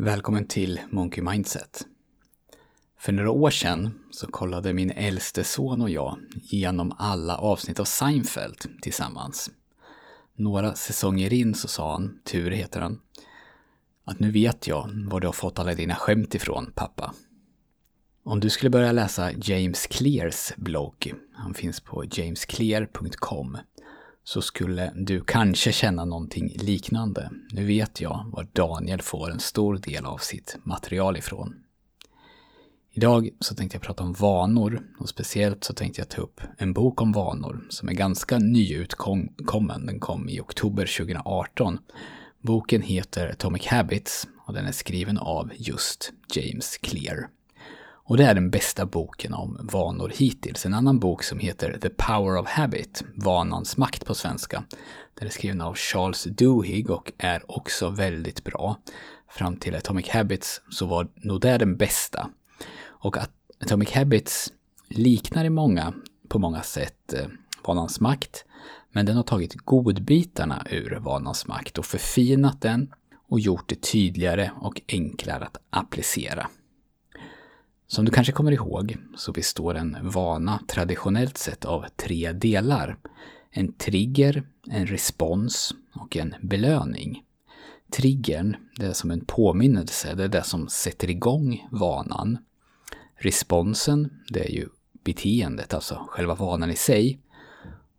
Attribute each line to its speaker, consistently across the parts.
Speaker 1: Välkommen till Monkey Mindset. För några år sedan så kollade min äldste son och jag igenom alla avsnitt av Seinfeld tillsammans. Några säsonger in så sa han, Tur heter han, att nu vet jag var du har fått alla dina skämt ifrån, pappa. Om du skulle börja läsa James Clears blogg, han finns på jamesclear.com, så skulle du kanske känna någonting liknande. Nu vet jag var Daniel får en stor del av sitt material ifrån. Idag så tänkte jag prata om vanor och speciellt så tänkte jag ta upp en bok om vanor som är ganska nyutkommen. Den kom i oktober 2018. Boken heter Atomic Habits och den är skriven av just James Clear. Och det är den bästa boken om vanor hittills. En annan bok som heter The Power of Habit, Vanans makt på svenska. Den är skriven av Charles Duhigg och är också väldigt bra. Fram till Atomic Habits så var nog det den bästa. Och Atomic Habits liknar i många, på många sätt eh, Vanans makt. Men den har tagit godbitarna ur Vanans makt och förfinat den och gjort det tydligare och enklare att applicera. Som du kanske kommer ihåg så består en vana traditionellt sett av tre delar. En trigger, en respons och en belöning. Triggern, det är som en påminnelse, det är det som sätter igång vanan. Responsen, det är ju beteendet, alltså själva vanan i sig.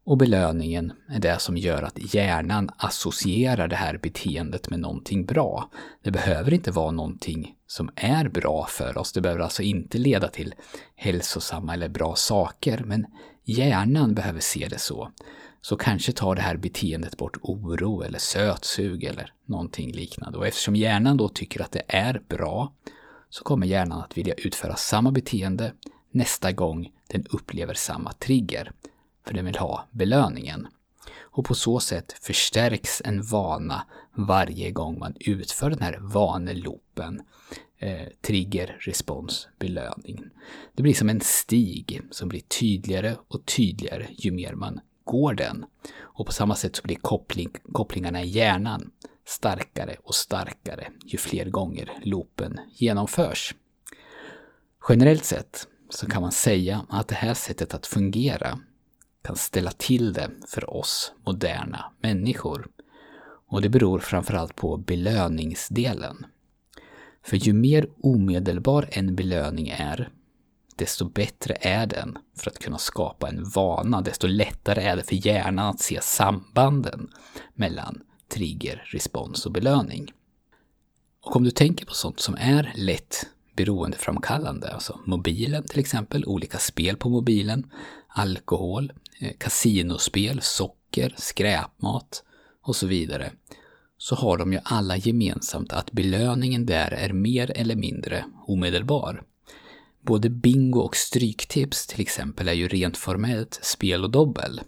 Speaker 1: Och belöningen är det som gör att hjärnan associerar det här beteendet med någonting bra. Det behöver inte vara någonting som är bra för oss. Det behöver alltså inte leda till hälsosamma eller bra saker, men hjärnan behöver se det så. Så kanske tar det här beteendet bort oro eller sötsug eller någonting liknande. Och eftersom hjärnan då tycker att det är bra så kommer hjärnan att vilja utföra samma beteende nästa gång den upplever samma trigger för den vill ha belöningen. Och på så sätt förstärks en vana varje gång man utför den här vanelopen. Eh, trigger, respons, belöning. Det blir som en stig som blir tydligare och tydligare ju mer man går den. Och på samma sätt så blir koppling, kopplingarna i hjärnan starkare och starkare ju fler gånger loopen genomförs. Generellt sett så kan man säga att det här sättet att fungera kan ställa till det för oss moderna människor. Och det beror framförallt på belöningsdelen. För ju mer omedelbar en belöning är, desto bättre är den för att kunna skapa en vana, desto lättare är det för hjärnan att se sambanden mellan trigger, respons och belöning. Och om du tänker på sånt som är lätt beroendeframkallande, alltså mobilen till exempel, olika spel på mobilen, alkohol, eh, kasinospel, socker, skräpmat och så vidare, så har de ju alla gemensamt att belöningen där är mer eller mindre omedelbar. Både bingo och stryktips till exempel är ju rent formellt spel och dobbel.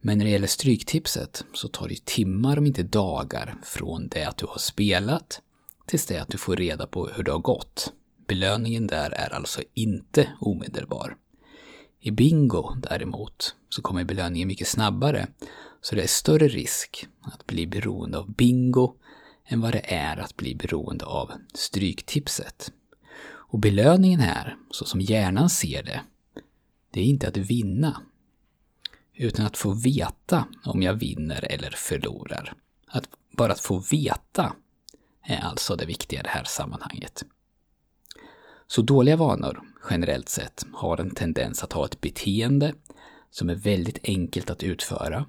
Speaker 1: Men när det gäller stryktipset så tar det timmar om inte dagar från det att du har spelat tills det att du får reda på hur det har gått. Belöningen där är alltså inte omedelbar. I bingo däremot så kommer belöningen mycket snabbare, så det är större risk att bli beroende av bingo än vad det är att bli beroende av stryktipset. Och belöningen här, så som hjärnan ser det, det är inte att vinna, utan att få veta om jag vinner eller förlorar. Att bara att få veta är alltså det viktiga i det här sammanhanget. Så dåliga vanor, generellt sett, har en tendens att ha ett beteende som är väldigt enkelt att utföra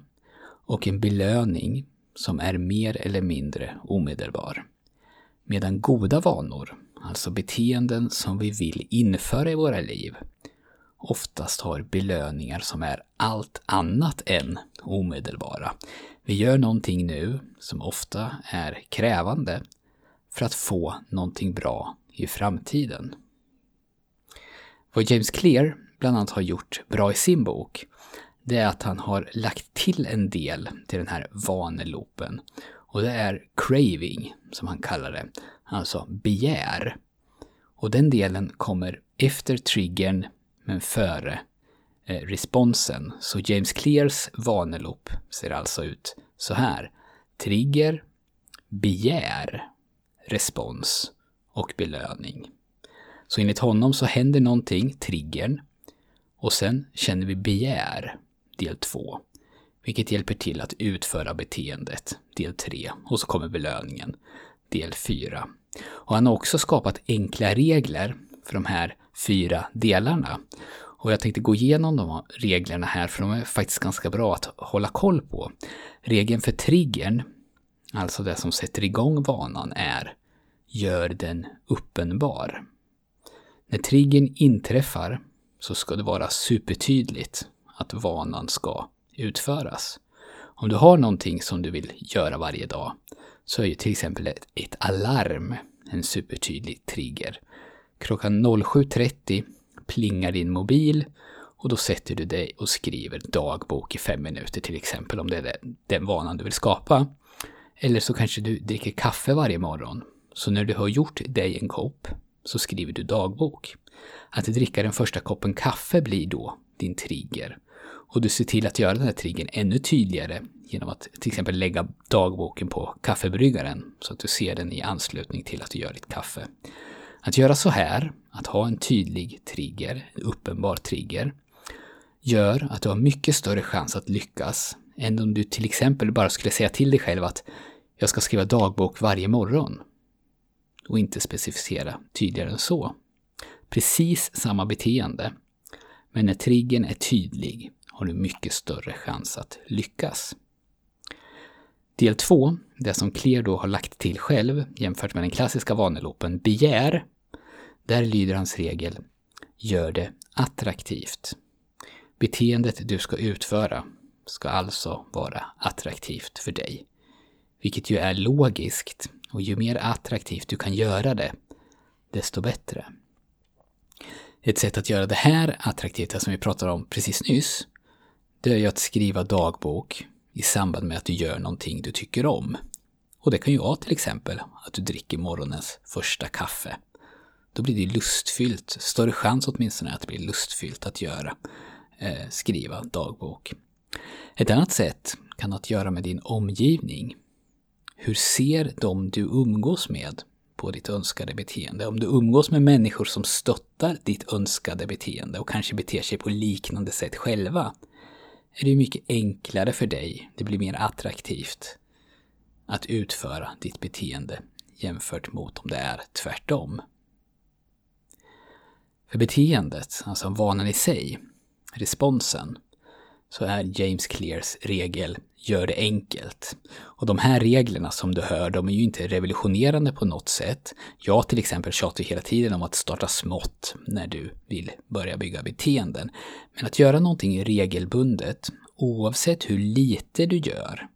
Speaker 1: och en belöning som är mer eller mindre omedelbar. Medan goda vanor, alltså beteenden som vi vill införa i våra liv, oftast har belöningar som är allt annat än omedelbara. Vi gör någonting nu som ofta är krävande för att få någonting bra i framtiden. Vad James Clear bland annat har gjort bra i sin bok, det är att han har lagt till en del till den här vanelopen. Och det är craving, som han kallar det. Alltså begär. Och den delen kommer efter triggern, men före eh, responsen. Så James Clears vaneloop ser alltså ut så här. Trigger, begär, respons och belöning. Så enligt honom så händer någonting, triggern, och sen känner vi begär, del 2. Vilket hjälper till att utföra beteendet, del 3. Och så kommer belöningen, del 4. Och han har också skapat enkla regler för de här fyra delarna. Och jag tänkte gå igenom de reglerna här för de är faktiskt ganska bra att hålla koll på. Regeln för triggern, alltså det som sätter igång vanan, är Gör den uppenbar. När triggern inträffar så ska det vara supertydligt att vanan ska utföras. Om du har någonting som du vill göra varje dag så är ju till exempel ett, ett alarm en supertydlig trigger. Klockan 07.30 plingar din mobil och då sätter du dig och skriver dagbok i fem minuter till exempel om det är den vanan du vill skapa. Eller så kanske du dricker kaffe varje morgon. Så när du har gjort dig en kopp så skriver du dagbok. Att dricka den första koppen kaffe blir då din trigger. Och du ser till att göra den här triggern ännu tydligare genom att till exempel lägga dagboken på kaffebryggaren så att du ser den i anslutning till att du gör ditt kaffe. Att göra så här, att ha en tydlig trigger, en uppenbar trigger, gör att du har mycket större chans att lyckas än om du till exempel bara skulle säga till dig själv att jag ska skriva dagbok varje morgon och inte specificera tydligare än så. Precis samma beteende, men när triggern är tydlig har du mycket större chans att lyckas. Del 2, det som Clear då har lagt till själv jämfört med den klassiska vanelopen, begär. Där lyder hans regel Gör det attraktivt. Beteendet du ska utföra ska alltså vara attraktivt för dig. Vilket ju är logiskt och ju mer attraktivt du kan göra det, desto bättre. Ett sätt att göra det här attraktivt, det som vi pratade om precis nyss, det är ju att skriva dagbok i samband med att du gör någonting du tycker om. Och det kan ju vara till exempel att du dricker morgonens första kaffe. Då blir det lustfyllt, större chans åtminstone att det blir lustfyllt att göra, eh, skriva dagbok. Ett annat sätt kan ha att göra med din omgivning. Hur ser de du umgås med på ditt önskade beteende? Om du umgås med människor som stöttar ditt önskade beteende och kanske beter sig på liknande sätt själva, är det mycket enklare för dig, det blir mer attraktivt att utföra ditt beteende jämfört mot om det är tvärtom. För beteendet, alltså vanan i sig, responsen, så är James Clears regel gör det enkelt. Och de här reglerna som du hör, de är ju inte revolutionerande på något sätt. Jag till exempel tjatar hela tiden om att starta smått när du vill börja bygga beteenden. Men att göra någonting regelbundet, oavsett hur lite du gör,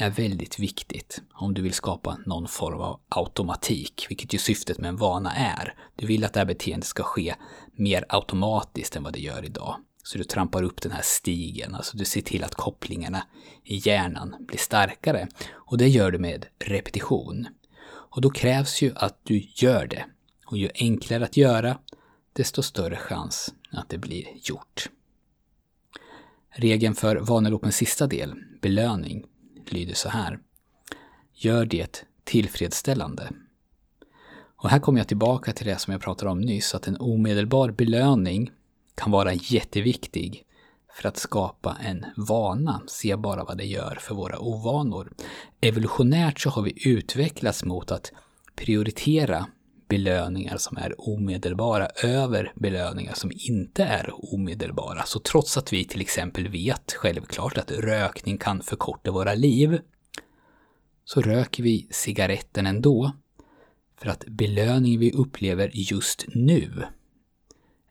Speaker 1: är väldigt viktigt om du vill skapa någon form av automatik, vilket ju syftet med en vana är. Du vill att det här beteendet ska ske mer automatiskt än vad det gör idag. Så du trampar upp den här stigen, alltså du ser till att kopplingarna i hjärnan blir starkare. Och det gör du med repetition. Och då krävs ju att du gör det. Och ju enklare att göra, desto större chans att det blir gjort. Regeln för vanelopens sista del, belöning, lyder så här. Gör det tillfredsställande. Och här kommer jag tillbaka till det som jag pratade om nyss, att en omedelbar belöning kan vara jätteviktig för att skapa en vana. Se bara vad det gör för våra ovanor. Evolutionärt så har vi utvecklats mot att prioritera belöningar som är omedelbara över belöningar som inte är omedelbara. Så trots att vi till exempel vet självklart att rökning kan förkorta våra liv, så röker vi cigaretten ändå. För att belöningen vi upplever just nu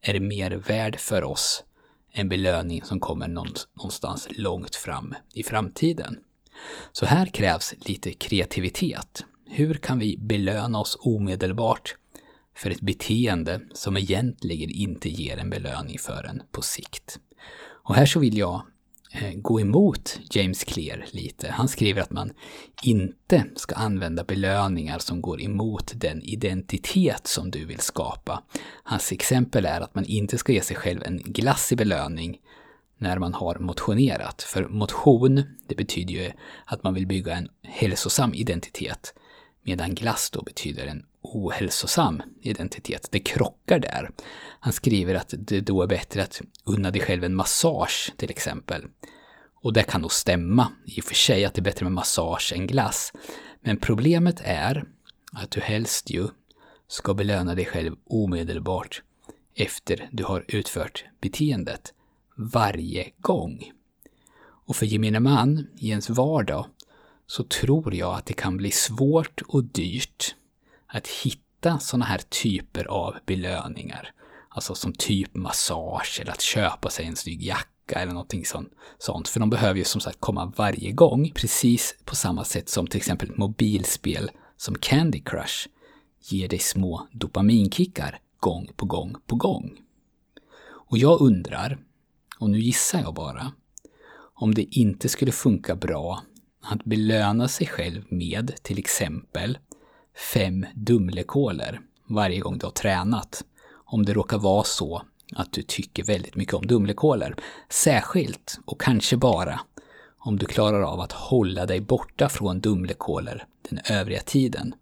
Speaker 1: är mer värd för oss än belöning som kommer någonstans långt fram i framtiden. Så här krävs lite kreativitet. Hur kan vi belöna oss omedelbart för ett beteende som egentligen inte ger en belöning förrän på sikt? Och här så vill jag Eh, gå emot James Clear lite. Han skriver att man inte ska använda belöningar som går emot den identitet som du vill skapa. Hans exempel är att man inte ska ge sig själv en glassig belöning när man har motionerat. För motion, det betyder ju att man vill bygga en hälsosam identitet. Medan glass då betyder en ohälsosam identitet. Det krockar där. Han skriver att det då är bättre att unna dig själv en massage till exempel. Och det kan nog stämma i och för sig att det är bättre med massage än glass. Men problemet är att du helst ju ska belöna dig själv omedelbart efter du har utfört beteendet. Varje gång. Och för gemene man i ens vardag så tror jag att det kan bli svårt och dyrt att hitta sådana här typer av belöningar. Alltså som typ massage eller att köpa sig en snygg jacka eller någonting sånt. För de behöver ju som sagt komma varje gång, precis på samma sätt som till exempel mobilspel som Candy Crush ger dig små dopaminkickar gång på gång på gång. Och jag undrar, och nu gissar jag bara, om det inte skulle funka bra att belöna sig själv med till exempel fem Dumlekoler varje gång du har tränat. Om det råkar vara så att du tycker väldigt mycket om Dumlekoler. Särskilt, och kanske bara, om du klarar av att hålla dig borta från Dumlekoler den övriga tiden.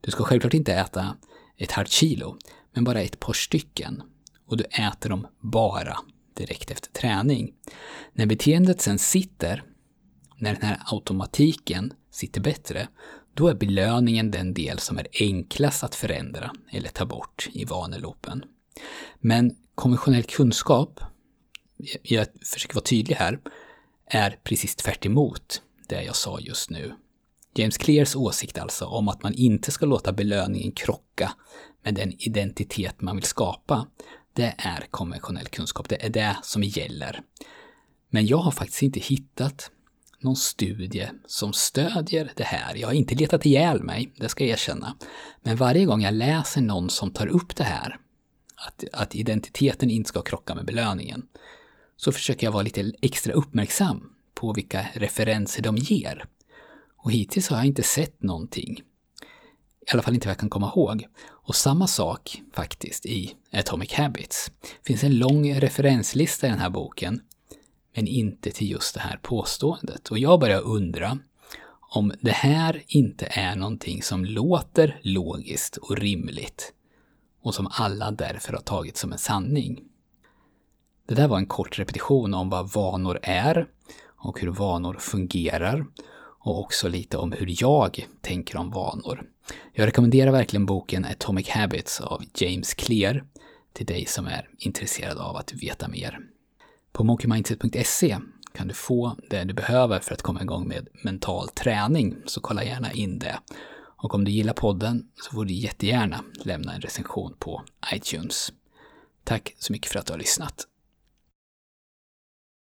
Speaker 1: Du ska självklart inte äta ett halvt kilo, men bara ett par stycken. Och du äter dem bara direkt efter träning. När beteendet sen sitter, när den här automatiken sitter bättre, då är belöningen den del som är enklast att förändra eller ta bort i vanelopen. Men konventionell kunskap, jag försöker vara tydlig här, är precis tvärt det jag sa just nu. James Clears åsikt alltså om att man inte ska låta belöningen krocka med den identitet man vill skapa, det är konventionell kunskap. Det är det som gäller. Men jag har faktiskt inte hittat någon studie som stödjer det här. Jag har inte letat ihjäl mig, det ska jag erkänna. Men varje gång jag läser någon som tar upp det här, att, att identiteten inte ska krocka med belöningen, så försöker jag vara lite extra uppmärksam på vilka referenser de ger. Och hittills har jag inte sett någonting. I alla fall inte vad jag kan komma ihåg. Och samma sak faktiskt i Atomic Habits. Det finns en lång referenslista i den här boken men inte till just det här påståendet. Och jag börjar undra om det här inte är någonting som låter logiskt och rimligt och som alla därför har tagit som en sanning. Det där var en kort repetition om vad vanor är och hur vanor fungerar och också lite om hur jag tänker om vanor. Jag rekommenderar verkligen boken Atomic Habits av James Clear till dig som är intresserad av att veta mer. På monkeymindset.se kan du få det du behöver för att komma igång med mental träning, så kolla gärna in det. Och om du gillar podden så får du jättegärna lämna en recension på iTunes. Tack så mycket för att du har lyssnat.